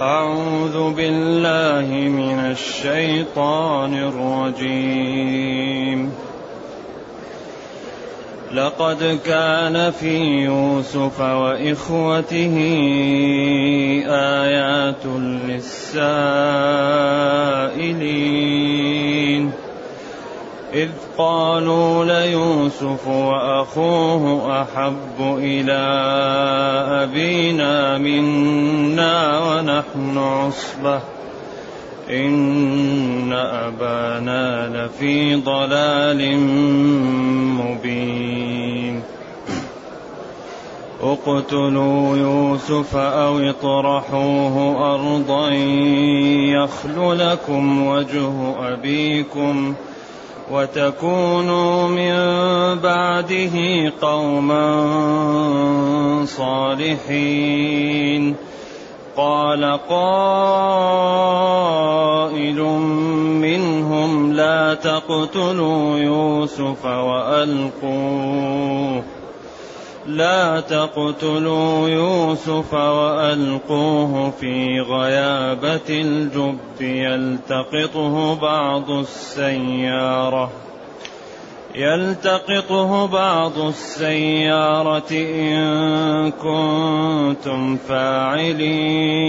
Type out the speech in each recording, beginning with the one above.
أعوذ بالله من الشيطان الرجيم. لقد كان في يوسف وإخوته آيات للسائلين. قالوا ليوسف وأخوه أحب إلى أبينا منا ونحن عصبة. إن أبانا لفي ضلال مبين. اقتلوا يوسف أو اطرحوه أرضا يخل لكم وجه أبيكم ۖ. وتكونوا من بعده قوما صالحين. قال قائل منهم لا تقتلوا يوسف وألقوه. لا تقتلوا يوسف وألقوه في غيابة الجب يلتقطه بعض السيارة. يلتقطه بعض السيارة إن كنتم فاعلين.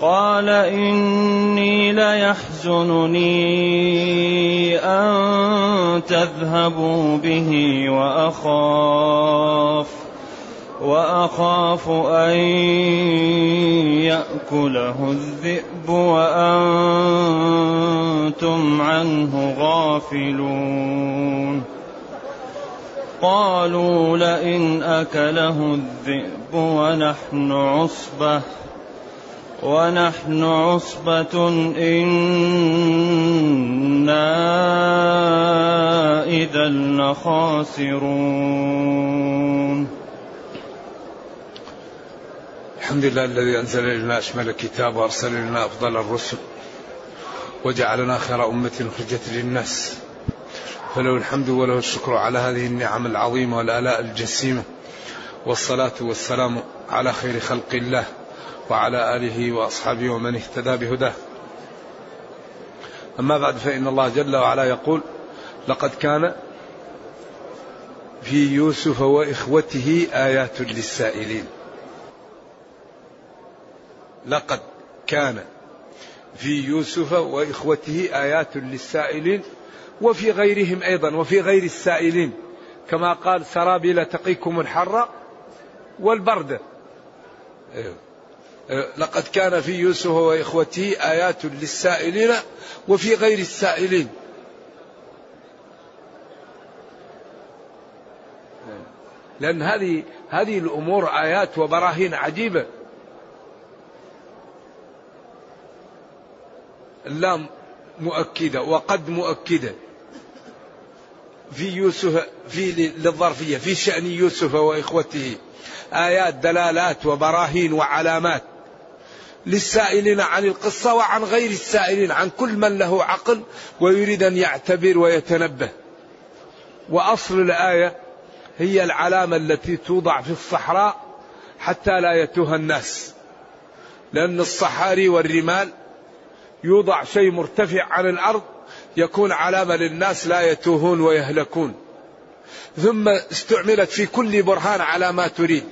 قال إني ليحزنني أن تذهبوا به وأخاف وأخاف أن يأكله الذئب وأنتم عنه غافلون. قالوا لئن أكله الذئب ونحن عصبة. ونحن عصبة إنا إذا لخاسرون. الحمد لله الذي أنزل إلينا أشمل الكتاب وأرسل إلينا أفضل الرسل وجعلنا خير أمة أخرجت للناس. فله الحمد وله الشكر على هذه النعم العظيمة والآلاء الجسيمة والصلاة والسلام على خير خلق الله. وعلى آله وأصحابه ومن اهتدى بهداه. أما بعد فإن الله جل وعلا يقول لقد كان في يوسف وإخوته آيات للسائلين. لقد كان في يوسف وإخوته آيات للسائلين وفي غيرهم أيضا وفي غير السائلين. كما قال سرابيل تقيكم الحر والبرد. أيوه. لقد كان في يوسف وإخوته آيات للسائلين وفي غير السائلين. لأن هذه هذه الأمور آيات وبراهين عجيبة. اللام مؤكدة وقد مؤكدة. في يوسف في للظرفية في شأن يوسف وإخوته. آيات دلالات وبراهين وعلامات. للسائلين عن القصة وعن غير السائلين عن كل من له عقل ويريد أن يعتبر ويتنبه. وأصل الآية هي العلامة التي توضع في الصحراء حتى لا يتوه الناس. لأن الصحاري والرمال يوضع شيء مرتفع عن الأرض يكون علامة للناس لا يتوهون ويهلكون. ثم استعملت في كل برهان على ما تريد.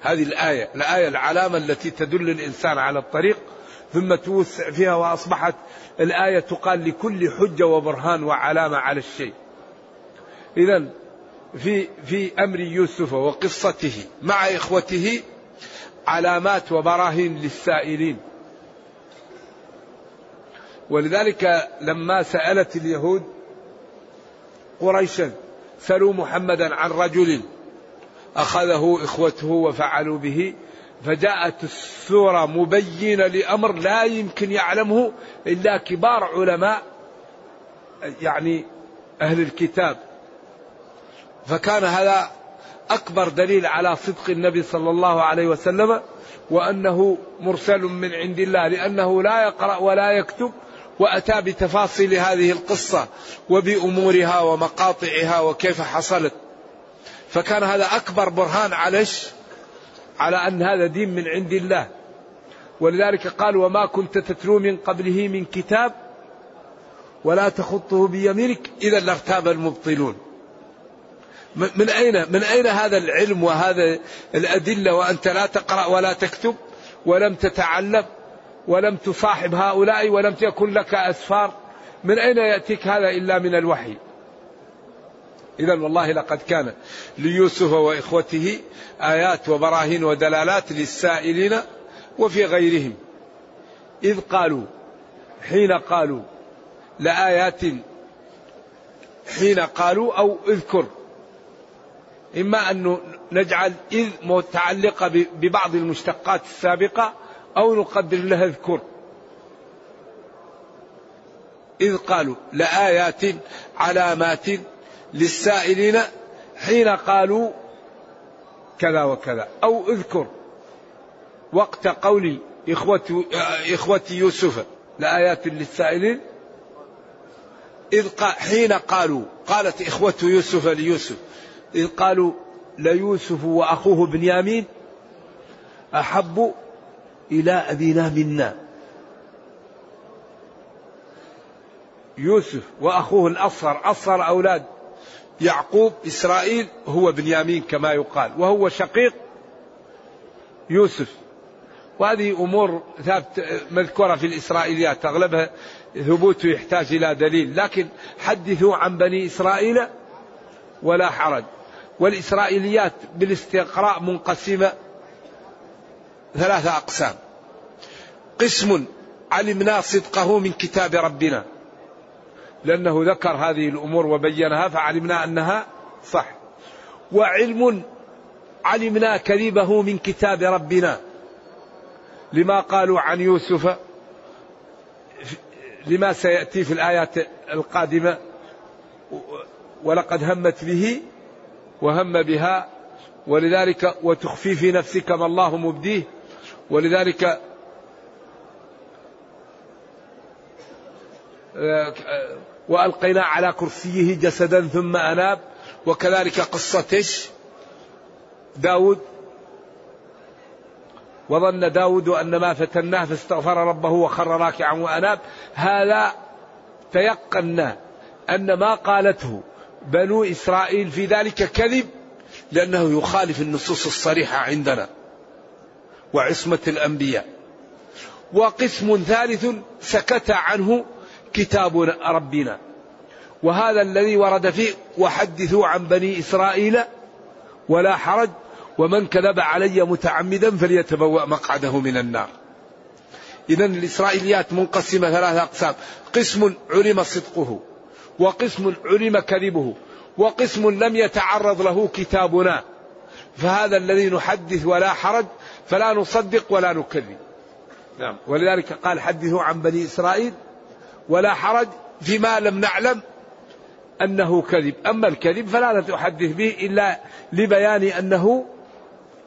هذه الآية الآية العلامة التي تدل الإنسان على الطريق ثم توسع فيها وأصبحت الآية تقال لكل حجة وبرهان وعلامة على الشيء. إذا في في أمر يوسف وقصته مع إخوته علامات وبراهين للسائلين. ولذلك لما سألت اليهود قريشا سلوا محمدا عن رجل أخذه إخوته وفعلوا به فجاءت السورة مبينة لأمر لا يمكن يعلمه إلا كبار علماء يعني أهل الكتاب. فكان هذا أكبر دليل على صدق النبي صلى الله عليه وسلم وأنه مرسل من عند الله لأنه لا يقرأ ولا يكتب وأتى بتفاصيل هذه القصة وبأمورها ومقاطعها وكيف حصلت. فكان هذا أكبر برهان على على أن هذا دين من عند الله. ولذلك قال وما كنت تتلو من قبله من كتاب ولا تخطه بيمينك إذا لارتاب المبطلون. من أين من أين هذا العلم وهذا الأدلة وأنت لا تقرأ ولا تكتب ولم تتعلم ولم تصاحب هؤلاء ولم تكن لك أسفار؟ من أين يأتيك هذا إلا من الوحي؟ إذا والله لقد كان ليوسف وإخوته آيات وبراهين ودلالات للسائلين وفي غيرهم. إذ قالوا حين قالوا لآيات حين قالوا أو اذكر. إما أن نجعل إذ متعلقة ببعض المشتقات السابقة أو نقدر لها اذكر. إذ قالوا لآيات علامات للسائلين حين قالوا كذا وكذا. أو اذكر وقت قول إخوة, إخوة يوسف لآيات للسائلين. إذ حين قالوا قالت إخوة يوسف ليوسف إذ قالوا ليوسف وأخوه بنيامين أحب إلى أبينا منا. يوسف وأخوه الأصغر أصغر أولاد. يعقوب إسرائيل هو بنيامين كما يقال وهو شقيق يوسف. وهذه أمور ثابت مذكورة في الإسرائيليات أغلبها ثبوته يحتاج إلى دليل لكن حدثوا عن بني إسرائيل ولا حرج. والإسرائيليات بالاستقراء منقسمة ثلاثة أقسام. قسم علمنا صدقه من كتاب ربنا. لأنه ذكر هذه الأمور وبينها فعلمنا أنها صح. وعلم علمنا كذبه من كتاب ربنا. لما قالوا عن يوسف لما سيأتي في الآيات القادمة ولقد همت به وهم بها ولذلك وتخفي في نفسك ما الله مبديه ولذلك وألقينا على كرسيه جسدا ثم أناب. وكذلك قصة داود. وظن داود أن ما فتناه فاستغفر ربه وخر راكعا وأناب. هذا تيقنا أن ما قالته بنو إسرائيل في ذلك كذب لأنه يخالف النصوص الصريحة عندنا وعصمة الأنبياء. وقسم ثالث سكت عنه كتاب ربنا. وهذا الذي ورد فيه وحدثوا عن بني إسرائيل ولا حرج. ومن كذب علي متعمدا فليتبوأ مقعده من النار. إذا الإسرائيليات منقسمة ثلاثة أقسام. قسم علم صدقه وقسم علم كذبه وقسم لم يتعرض له كتابنا. فهذا الذي نحدث ولا حرج فلا نصدق ولا نكذب. نعم. ولذلك قال حدثوا عن بني إسرائيل ولا حرج فيما لم نعلم أنه كذب. أما الكذب فلا تحدث به إلا لبيان أنه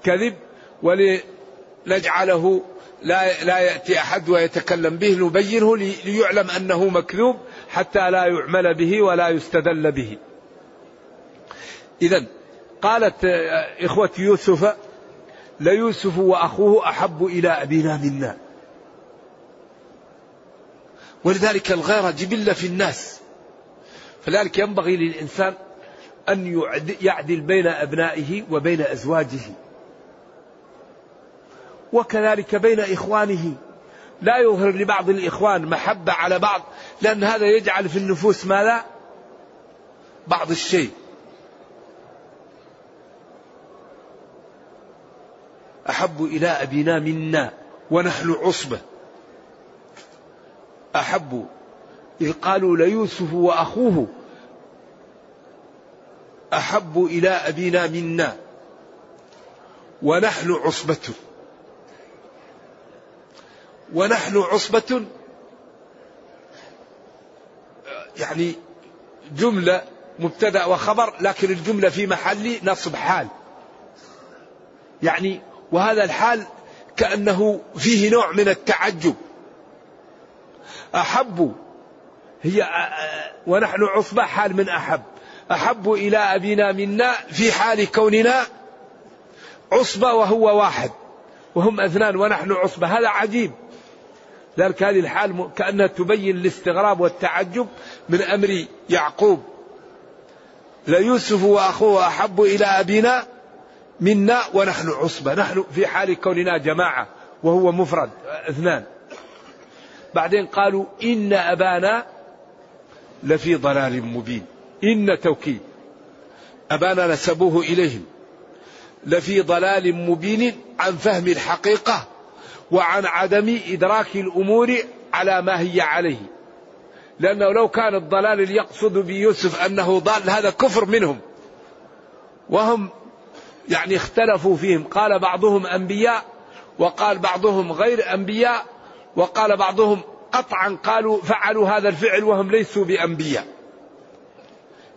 كذب ولنجعله لا لا يأتي أحد ويتكلم به نبينه ليعلم أنه مكذوب حتى لا يعمل به ولا يستدل به. إذا قالت إخوة يوسف ليوسف وأخوه أحب إلى أبينا منا. ولذلك الغيرة جبلة في الناس. فلذلك ينبغي للإنسان أن يعدل بين أبنائه وبين أزواجه. وكذلك بين إخوانه. لا يظهر لبعض الإخوان محبة على بعض لأن هذا يجعل في النفوس ماذا؟ بعض الشيء. أحب إلى أبينا منا ونحن عصبة. أحب. إذ قالوا ليوسف وأخوه أحب إلى أبينا منا ونحن عصبة. ونحن عصبة. يعني جملة مبتدأ وخبر لكن الجملة في محل نصب حال. يعني وهذا الحال كأنه فيه نوع من التعجب. أحب. هي ونحن عصبة حال من أحب. أحب إلى أبينا منا في حال كوننا عصبة وهو واحد وهم اثنان ونحن عصبة. هذا عجيب. ذلك هذه الحال كأنها تبين الاستغراب والتعجب من أمر يعقوب. ليوسف وأخوه أحب إلى أبينا منا ونحن عصبة. نحن في حال كوننا جماعة وهو مفرد اثنان بعدين قالوا إن أبانا لفي ضلال مبين. إن توكيد. أبانا نسبوه إليهم. لفي ضلال مبين عن فهم الحقيقة وعن عدم إدراك الأمور على ما هي عليه. لأنه لو كان الضلال يقصد بيوسف أنه ضال هذا كفر منهم. وهم يعني اختلفوا فيهم. قال بعضهم أنبياء وقال بعضهم غير أنبياء. وقال بعضهم قطعا قالوا فعلوا هذا الفعل وهم ليسوا بأنبياء.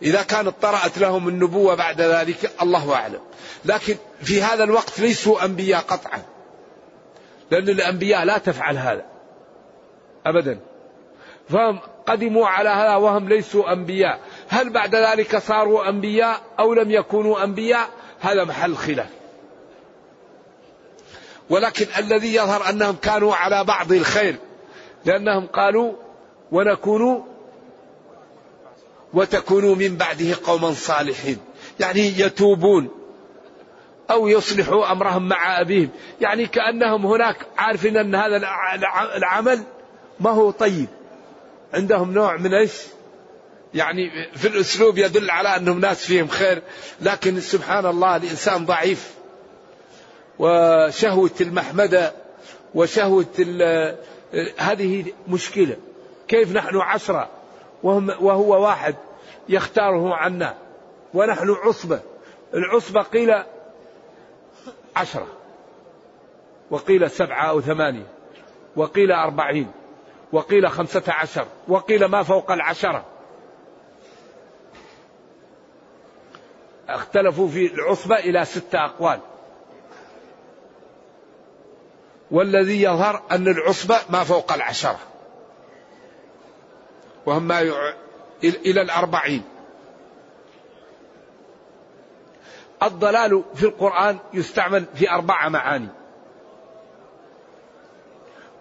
إذا كانت طرأت لهم النبوة بعد ذلك الله أعلم. لكن في هذا الوقت ليسوا أنبياء قطعا. لأن الأنبياء لا تفعل هذا. أبدا. فهم قدموا على هذا وهم ليسوا أنبياء. هل بعد ذلك صاروا أنبياء أو لم يكونوا أنبياء؟ هذا محل خلاف. ولكن الذي يظهر أنهم كانوا على بعض الخير لأنهم قالوا ونكون وتكونوا من بعده قوما صالحين. يعني يتوبون أو يصلحوا أمرهم مع أبيهم. يعني كأنهم هناك عارفين أن هذا العمل ما هو طيب. عندهم نوع من إيش؟ يعني في الأسلوب يدل على أنهم ناس فيهم خير لكن سبحان الله الإنسان ضعيف. وشهوة المحمدة وشهوة هذه مشكلة. كيف نحن عشرة وهم وهو واحد يختاره عنا ونحن عصبة. العصبة قيل عشرة وقيل سبعة أو ثمانية وقيل أربعين وقيل خمسة عشر وقيل ما فوق العشرة. اختلفوا في العصبة إلى ستة أقوال. والذي يظهر أن العصبة ما فوق العشرة. وهم ما يع... إلى الأربعين. الضلال في القرآن يستعمل في أربع معاني.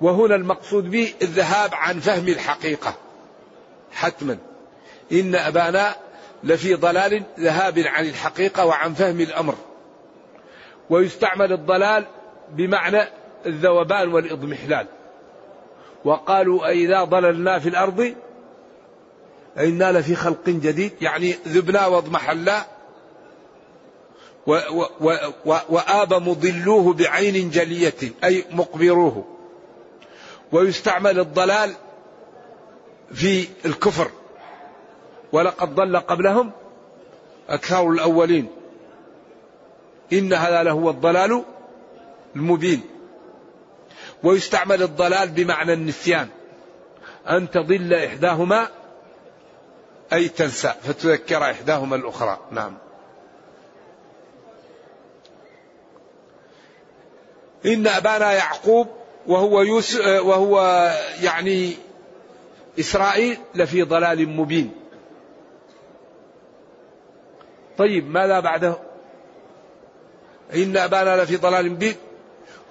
وهنا المقصود به الذهاب عن فهم الحقيقة. حتما. إن أبانا لفي ضلال ذهاب عن الحقيقة وعن فهم الأمر. ويستعمل الضلال بمعنى الذوبان والإضمحلال. وقالوا أئذا ضللنا في الأرض إنا لفي خلق جديد يعني ذبنا واضمحلا وآب مضلوه بعين جلية أي مقبروه. ويستعمل الضلال في الكفر. ولقد ضل قبلهم أكثر الأولين. إن هذا لهو الضلال المبين. ويستعمل الضلال بمعنى النسيان. أن تضل إحداهما أي تنسى. فتذكر إحداهما الأخرى. نعم. إن أبانا يعقوب وهو يوسف وهو يعني إسرائيل لفي ضلال مبين. طيب ماذا بعده؟ إن أبانا لفي ضلال مبين.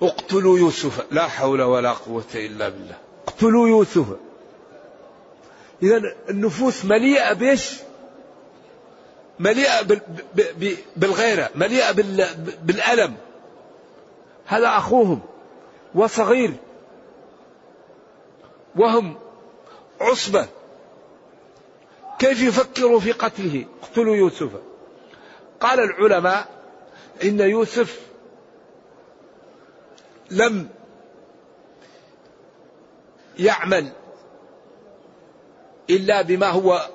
اقتلوا يوسف. لا حول ولا قوة إلا بالله. اقتلوا يوسف. إذا النفوس مليئة بإيش؟ مليئة بالغيرة مليئة بالألم. هذا أخوهم وصغير. وهم عصبة. كيف يفكروا في قتله؟ اقتلوا يوسف. قال العلماء إن يوسف لم يعمل إلا بما هو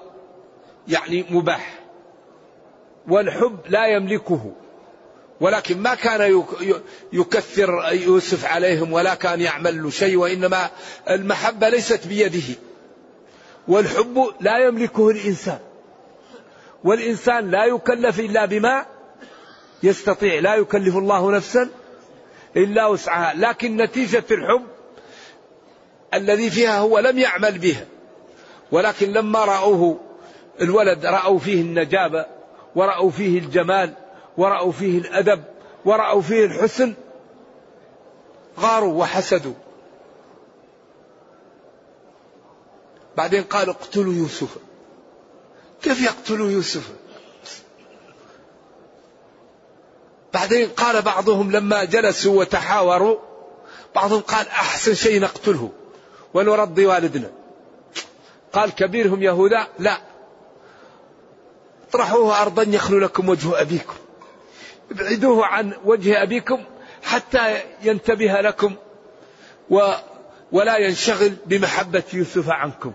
يعني مباح. والحب لا يملكه ولكن ما كان يكثر يوسف عليهم ولا كان يعمل له شيء وإنما المحبة ليست بيده. والحب لا يملكه الإنسان. والإنسان لا يكلف إلا بما يستطيع. لا يكلف الله نفسا إلا وسعها. لكن نتيجة الحب الذي فيها هو لم يعمل بها. ولكن لما رأوه الولد رأوا فيه النجابة ورأوا فيه الجمال ورأوا فيه الأدب ورأوا فيه الحسن غاروا وحسدوا. بعدين قالوا اقتلوا يوسف. كيف يقتلوا يوسف؟ بعدين قال بعضهم لما جلسوا وتحاوروا بعضهم قال أحسن شيء نقتله ونرضي والدنا. قال كبيرهم يهوذا لا. اطرحوه أرضا يخلو لكم وجه أبيكم. ابعدوه عن وجه أبيكم حتى ينتبه لكم و ولا ينشغل بمحبة يوسف عنكم.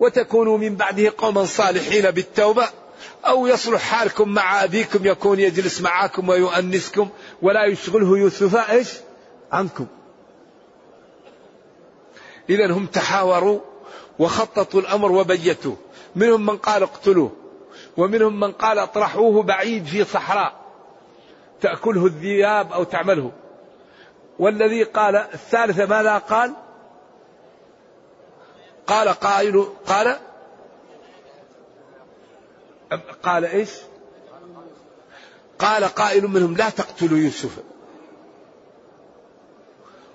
وتكونوا من بعده قوما صالحين بالتوبة أو يصلح حالكم مع أبيكم يكون يجلس معكم ويؤنسكم ولا يشغله يوسف إيش؟ عنكم. إذا هم تحاوروا وخططوا الأمر وبيتوه. منهم من قال اقتلوه ومنهم من قال اطرحوه بعيد في صحراء تأكله الذئاب أو تعمله. والذي قال الثالثة ماذا قال؟ قال قائل قال؟ قال إيش؟ قال قائل منهم لا تقتلوا يوسف.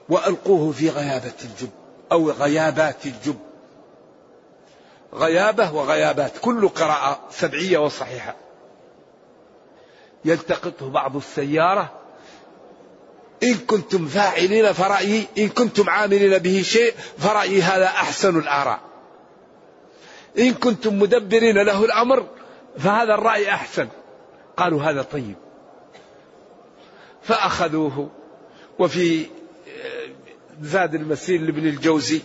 وألقوه في غيابة الجب أو غيابات الجب. غيابة وغيابات كل قراءة سبعية وصحيحة. يلتقطه بعض السيارة إن كنتم فاعلين فرأيي إن كنتم عاملين به شيء فرأيي هذا أحسن الآراء. إن كنتم مدبرين له الأمر فهذا الرأي أحسن. قالوا هذا طيب. فأخذوه وفي آه، زاد المسير لابن الجوزي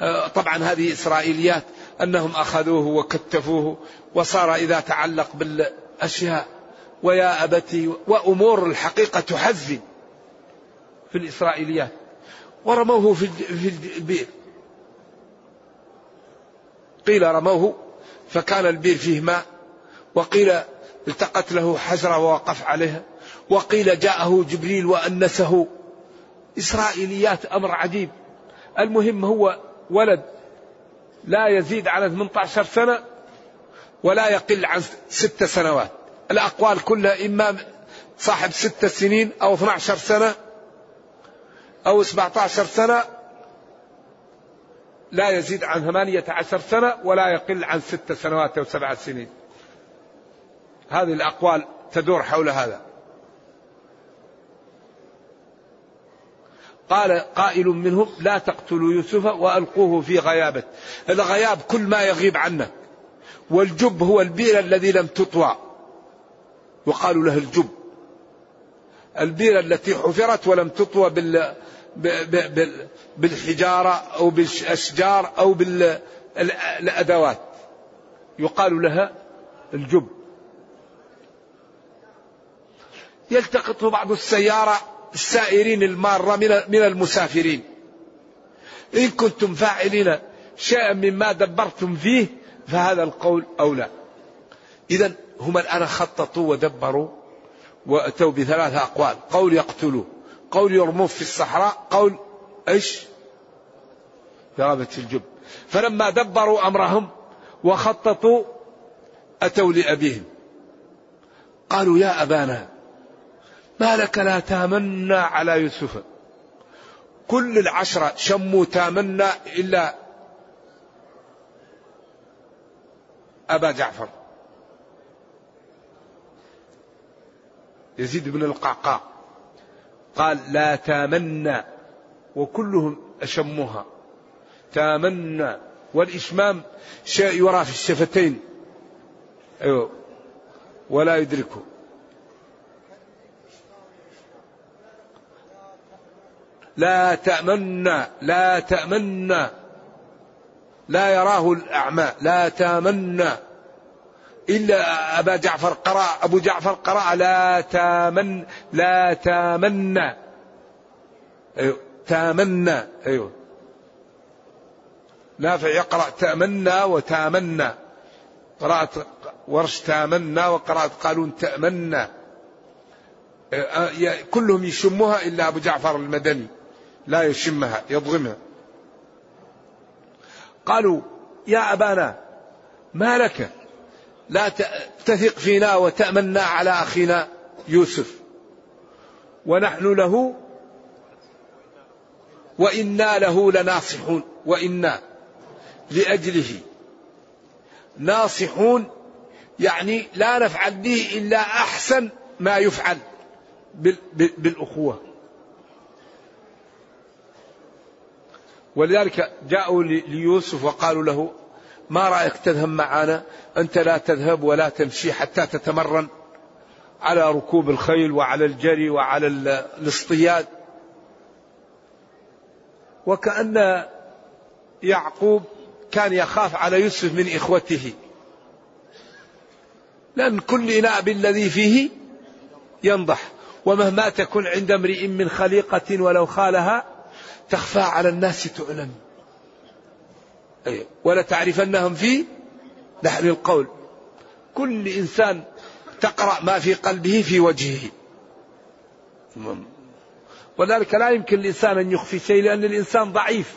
آه، طبعا هذه إسرائيليات أنهم أخذوه وكتفوه وصار إذا تعلق بالأشياء ويا أبتي وأمور الحقيقة تحزن في الإسرائيليات ورموه في البئر قيل رموه فكان البئر فيه ماء وقيل التقت له حجرة ووقف عليها وقيل جاءه جبريل وأنسه. إسرائيليات أمر عجيب. المهم هو ولد لا يزيد على 18 سنة ولا يقل عن ست سنوات. الأقوال كلها إما صاحب ست سنين أو 12 سنة أو 17 سنة لا يزيد عن ثمانية عشر سنة ولا يقل عن ست سنوات أو سبع سنين. هذه الأقوال تدور حول هذا. قال قائل منهم لا تقتلوا يوسف وألقوه في غيابة. الغياب كل ما يغيب عنك والجب هو البئر الذي لم تطوى. وقالوا له الجب. البئر التي حفرت ولم تطوى بال بالحجارة أو بالأشجار أو بالأدوات يقال لها الجب. يلتقطه بعض السيارة السائرين المارة من المسافرين. إن كنتم فاعلين شيئا مما دبرتم فيه فهذا القول أولى. إذا هم الآن خططوا ودبروا وأتوا بثلاثة أقوال. قول يقتلوا قول يرموه في الصحراء. قول إيش؟ ذهبت في الجب. فلما دبروا أمرهم وخططوا أتوا لأبيهم. قالوا يا أبانا ما لك لا تامنا على يوسف. كل العشرة شموا تامنا إلا أبا جعفر. يزيد بن القعقاع. قال لا تامنا وكلهم أشمها تامنا والإشمام شيء يرى في الشفتين. أيوه. ولا يدركه لا تأمنا لا تأمنا لا يراه الأعمى. لا تامنا إلا أبا جعفر قرأ أبو جعفر قرأ لا تامن لا تامنى أيوه تامنى أيوه. نافع يقرأ تأمنى وتامنى قرأت ورش تامنى وقرأت قالون تأمنى كلهم يشمها إلا أبو جعفر المدني. لا يشمها يضغمها. قالوا يا أبانا ما لك؟ لا تثق فينا وتأمنا على أخينا يوسف. ونحن له وإنا له لناصحون. وإنا لأجله. ناصحون يعني لا نفعل به إلا أحسن ما يفعل بالأخوة. ولذلك جاءوا ليوسف وقالوا له ما رأيك تذهب معنا أنت لا تذهب ولا تمشي حتى تتمرن على ركوب الخيل وعلى الجري وعلى الاصطياد. وكأن يعقوب كان يخاف على يوسف من إخوته. لأن كل إناء بالذي فيه ينضح. ومهما تكن عند امرئ من خليقة ولو خالها تخفى على الناس تعلم أي ولا تعرفنهم في لحن القول. كل إنسان تقرأ ما في قلبه في وجهه. وذلك لا يمكن الإنسان أن يخفي شيء لأن الإنسان ضعيف.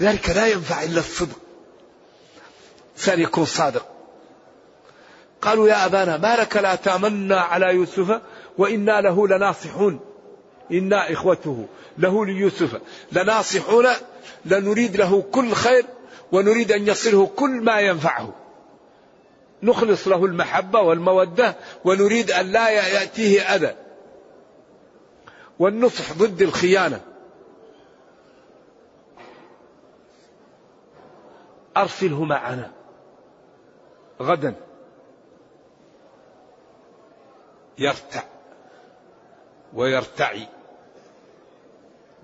لذلك لا ينفع إلا الصدق. إنسان يكون صادق. قالوا يا أبانا ما لك لا تامنا على يوسف وإنا له لناصحون. إنا إخوته له ليوسف. لناصحون لنريد له كل خير ونريد أن يصله كل ما ينفعه. نخلص له المحبة والمودة ونريد أن لا يأتيه أذى. والنصح ضد الخيانة. أرسله معنا. غدا. يرتع. ويرتعي.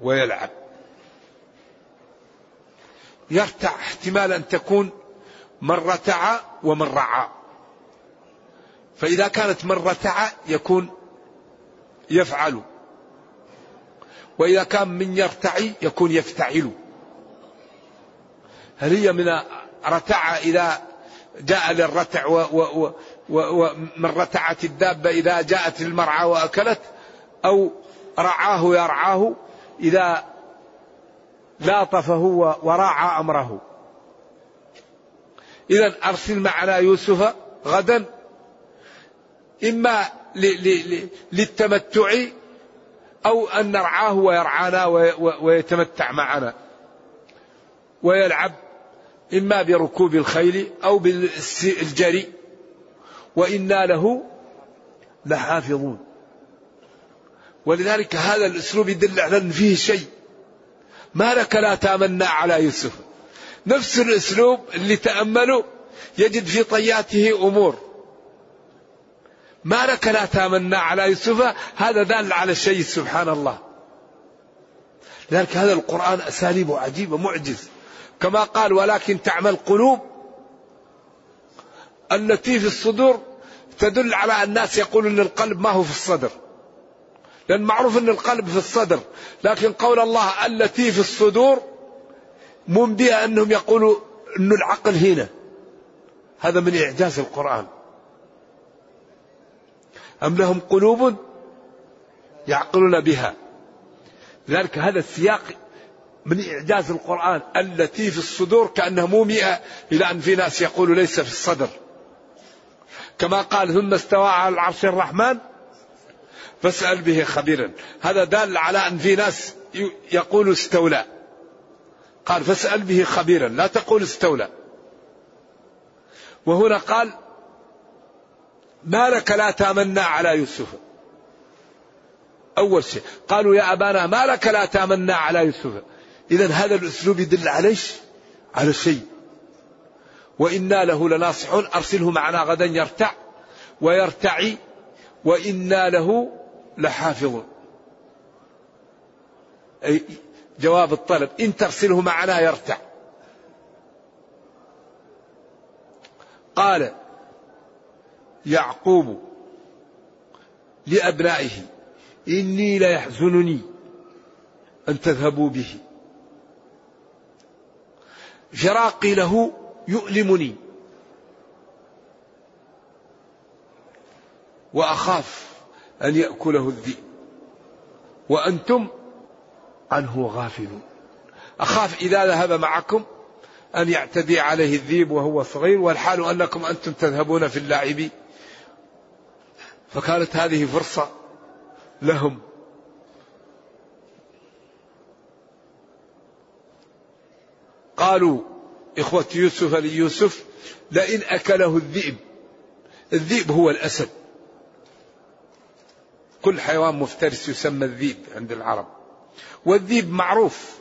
ويلعب. يرتع احتمال أن تكون من رتع ومن رعى. فإذا كانت من رتع يكون يفعل. وإذا كان من يرتعي يكون يفتعل. هل هي من رتع إذا جاء للرتع ومن رتعت الدابة إذا جاءت المرعى وأكلت؟ أو رعاه يرعاه إذا لاطفه وراعى أمره. إذا أرسل معنا يوسف غدا إما للتمتع أو أن نرعاه ويرعانا ويتمتع معنا. ويلعب إما بركوب الخيل أو بالجري وإنا له لحافظون. ولذلك هذا الأسلوب يدل على أن فيه شيء. ما لك لا تامنا على يوسف. نفس الأسلوب اللي تأملوا يجد في طياته أمور. ما لك لا تامنا على يوسف هذا دال على شيء سبحان الله. لذلك هذا القرآن أساليبه عجيبة معجز. كما قال ولكن تعمل قلوب التي في الصدور تدل على الناس يقولون القلب ما هو في الصدر. لأن معروف أن القلب في الصدر لكن قول الله التي في الصدور بها أنهم يقولوا أن العقل هنا. هذا من إعجاز القرآن. أم لهم قلوب يعقلون بها؟ لذلك هذا السياق من إعجاز القرآن. التي في الصدور كأنها مومئة إلى أن في ناس يقولوا ليس في الصدر. كما قال ثم استوى على العرش الرحمن فاسأل به خبيرا. هذا دال على أن في ناس يقول استولى. قال فاسأل به خبيرا. لا تقول استولى. وهنا قال ما لك لا تامنا على يوسف. أول شيء. قالوا يا أبانا ما لك لا تامنا على يوسف. إذا هذا الأسلوب يدل على على شيء. وإنا له لناصحون. أرسله معنا غدا يرتع ويرتعي. وإنا له لحافظ أي جواب الطلب إن ترسله معنا يرتع. قال يعقوب لأبنائه إني ليحزنني أن تذهبوا به. فراقي له يؤلمني. وأخاف. أن يأكله الذئب. وأنتم عنه غافلون. أخاف إذا ذهب معكم أن يعتدي عليه الذئب وهو صغير والحال أنكم أنتم تذهبون في اللعب. فكانت هذه فرصة لهم. قالوا إخوة يوسف ليوسف لئن أكله الذئب. الذئب هو الأسد. كل حيوان مفترس يسمى الذئب عند العرب. والذئب معروف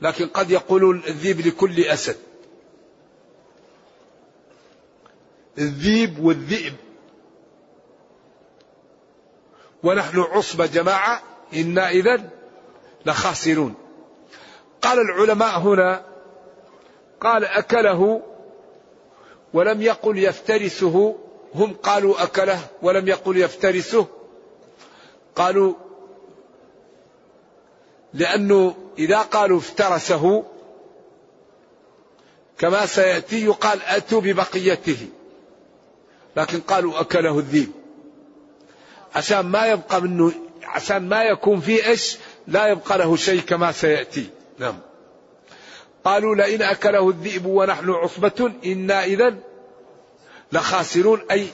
لكن قد يقولون الذئب لكل أسد. الذئب والذئب. ونحن عصبة جماعة إنا إذا لخاسرون. قال العلماء هنا قال أكله ولم يقل يفترسه هم قالوا أكله ولم يقل يفترسه. قالوا لأنه إذا قالوا افترسه كما سيأتي يقال أتوا ببقيته. لكن قالوا أكله الذيب عشان ما يبقى منه عشان ما يكون فيه إيش؟ لا يبقى له شيء كما سيأتي. نعم. قالوا لئن أكله الذئب ونحن عصبة إنا إذا لخاسرون أي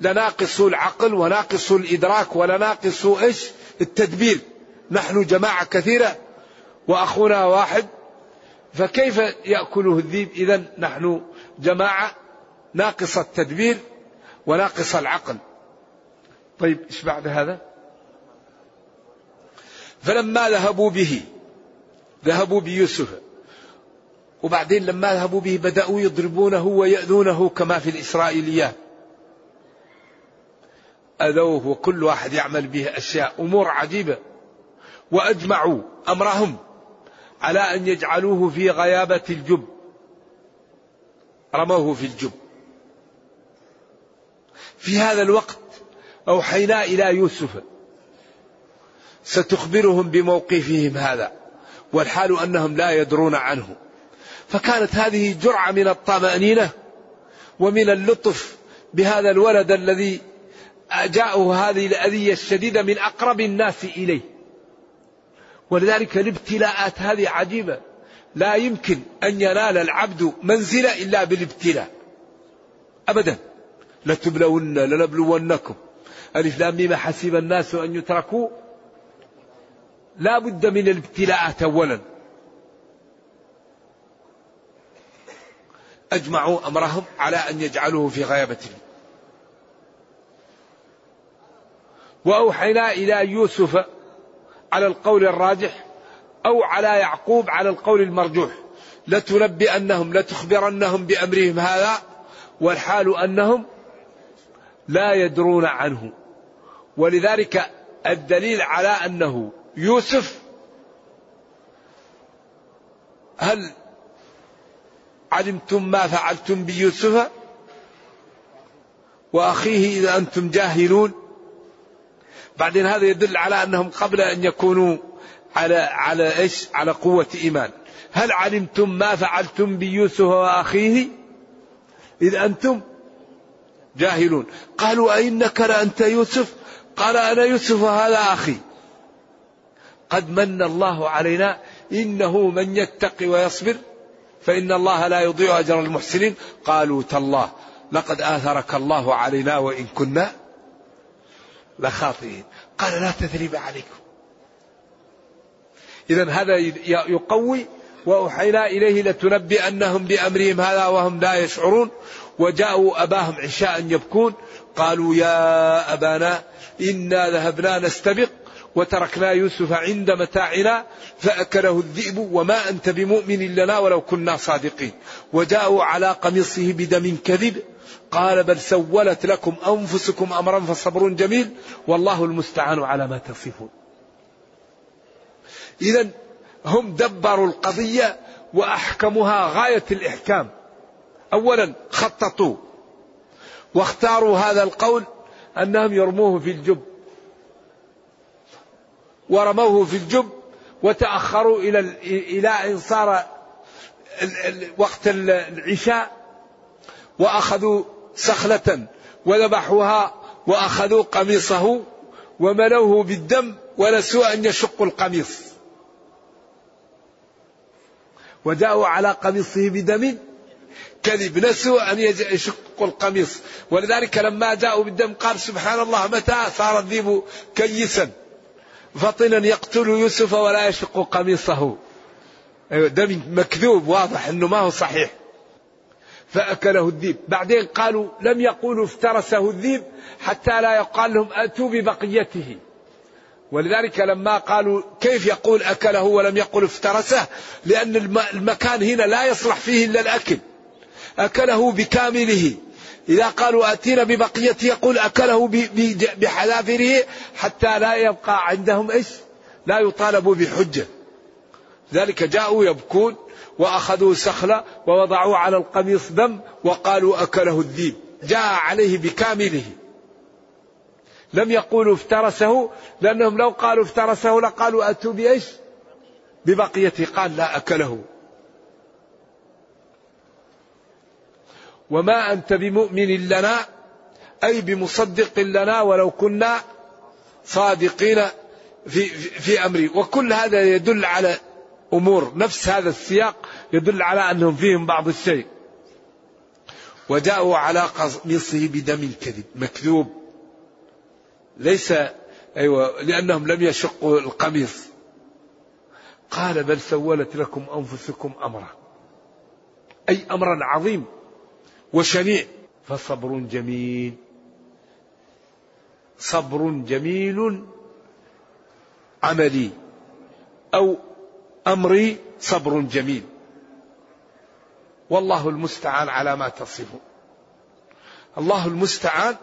لناقص العقل وناقص الإدراك ولناقص إيش؟ التدبير. نحن جماعة كثيرة وأخونا واحد فكيف يأكله الذئب؟ إذا نحن جماعة ناقص التدبير وناقص العقل. طيب إيش بعد هذا؟ فلما ذهبوا به ذهبوا بيوسف. وبعدين لما ذهبوا به بدأوا يضربونه ويأذونه كما في الإسرائيليات أذوه وكل واحد يعمل به أشياء أمور عجيبة. وأجمعوا أمرهم على أن يجعلوه في غيابة الجب. رموه في الجب. في هذا الوقت أوحينا إلى يوسف. ستخبرهم بموقفهم هذا والحال أنهم لا يدرون عنه. فكانت هذه جرعة من الطمأنينة ومن اللطف بهذا الولد الذي جاءه هذه الأذية الشديدة من أقرب الناس إليه. ولذلك الابتلاءات هذه عجيبة. لا يمكن أن ينال العبد منزلة إلا بالابتلاء. أبدا. لتبلون لنبلونكم. ألف لام حسب الناس أن يتركوا. لا بد من الابتلاءات أولا. أجمعوا أمرهم على أن يجعلوه في غيابة وأوحينا إلى يوسف على القول الراجح أو على يعقوب على القول المرجوح. لتنبئنهم لتخبرنهم بأمرهم هذا والحال أنهم لا يدرون عنه. ولذلك الدليل على أنه يوسف هل علمتم ما فعلتم بيوسف وأخيه إذا أنتم جاهلون بعدين هذا يدل على أنهم قبل أن يكونوا على على إيش؟ على قوة إيمان. هل علمتم ما فعلتم بيوسف وأخيه؟ إذ أنتم جاهلون. قالوا أئنك لأنت يوسف؟ قال أنا يوسف هذا أخي. قد من الله علينا إنه من يتقي ويصبر فإن الله لا يضيع أجر المحسنين. قالوا تالله لقد آثرك الله علينا وإن كنا لخاطئين. قال لا تثريب عليكم. إذا هذا يقوي وأوحينا إليه لتنبئنهم بأمرهم هذا وهم لا يشعرون. وجاءوا أباهم عشاء يبكون. قالوا يا أبانا إنا ذهبنا نستبق. وتركنا يوسف عند متاعنا فأكله الذئب وما أنت بمؤمن لنا ولو كنا صادقين. وجاءوا على قميصه بدم كذب قال بل سولت لكم أنفسكم أمرا فصبر جميل والله المستعان على ما تصفون. إذا هم دبروا القضية وأحكموها غاية الإحكام. أولا خططوا واختاروا هذا القول أنهم يرموه في الجب. ورموه في الجب وتأخروا إلى إلى أن صار وقت العشاء وأخذوا سخلة وذبحوها وأخذوا قميصه وملوه بالدم ونسوا أن يشقوا القميص. وجاءوا على قميصه بدم كذب نسوا أن يشقوا القميص. ولذلك لما جاءوا بالدم قال سبحان الله متى صار الذيب كيسا. فطنا يقتل يوسف ولا يشق قميصه. أيوة، دم مكذوب واضح أنه ما هو صحيح. فأكله الذيب بعدين قالوا لم يقولوا افترسه الذيب حتى لا يقال لهم أتوا ببقيته. ولذلك لما قالوا كيف يقول أكله ولم يقل افترسه؟ لأن المكان هنا لا يصلح فيه إلا الأكل. أكله بكامله. إذا قالوا أتينا ببقيته يقول أكله بحذافره حتى لا يبقى عندهم إيش؟ لا يطالبوا بحجة. ذلك جاءوا يبكون وأخذوا سخلة ووضعوا على القميص دم وقالوا أكله الذيب جاء عليه بكامله. لم يقولوا افترسه لأنهم لو قالوا افترسه لقالوا أتوا بإيش؟ ببقيته قال لا أكله. وما أنت بمؤمن لنا أي بمصدق لنا ولو كنا صادقين في, في, أمري. وكل هذا يدل على أمور. نفس هذا السياق يدل على أنهم فيهم بعض الشيء. وجاءوا على قميصه بدم الكذب مكذوب. ليس أيوة لأنهم لم يشقوا القميص. قال بل سولت لكم أنفسكم أمرا. أي أمرا عظيم. وشنيع. فصبر جميل. صبر جميل عملي. أو أمري صبر جميل. والله المستعان على ما تصفون. الله المستعان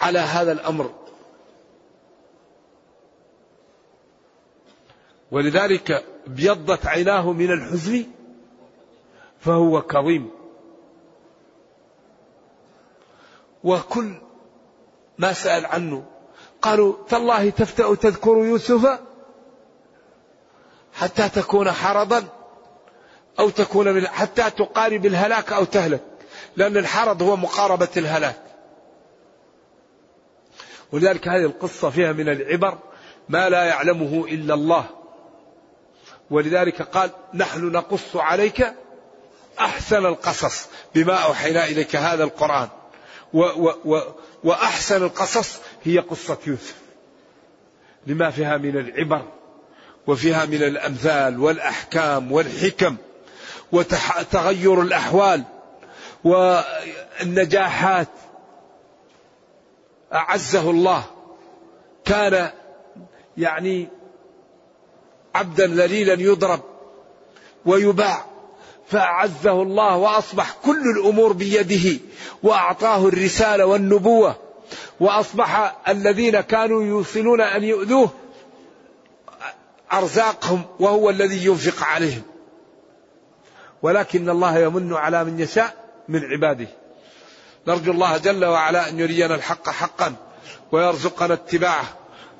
على هذا الأمر. ولذلك ابيضت عيناه من الحزن فهو كظيم. وكل ما سأل عنه. قالوا تالله تفتأ تذكر يوسف حتى تكون حرضا أو تكون حتى تقارب الهلاك أو تهلك لأن الحرض هو مقاربة الهلاك. ولذلك هذه القصة فيها من العبر ما لا يعلمه إلا الله. ولذلك قال نحن نقص عليك أحسن القصص بما أوحينا إليك هذا القرآن. و و و وأحسن القصص هي قصة يوسف. لما فيها من العبر وفيها من الأمثال والأحكام والحكم وتغير الأحوال والنجاحات. أعزه الله. كان يعني عبدا ذليلا يضرب ويباع. فأعزه الله وأصبح كل الأمور بيده وأعطاه الرسالة والنبوة وأصبح الذين كانوا يوصلون أن يؤذوه أرزاقهم وهو الذي ينفق عليهم. ولكن الله يمن على من يشاء من عباده. نرجو الله جل وعلا أن يرينا الحق حقا ويرزقنا اتباعه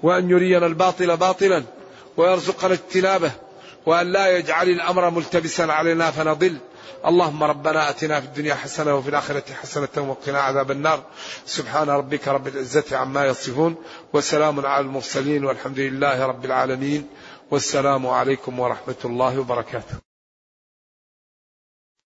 وأن يرينا الباطل باطلا ويرزقنا اجتنابه. وأن لا يجعل الأمر ملتبسا علينا فنضل. اللهم ربنا آتنا في الدنيا حسنة وفي الآخرة حسنة وقنا عذاب النار. سبحان ربك رب العزة عما يصفون وسلام على المرسلين والحمد لله رب العالمين. والسلام عليكم ورحمة الله وبركاته.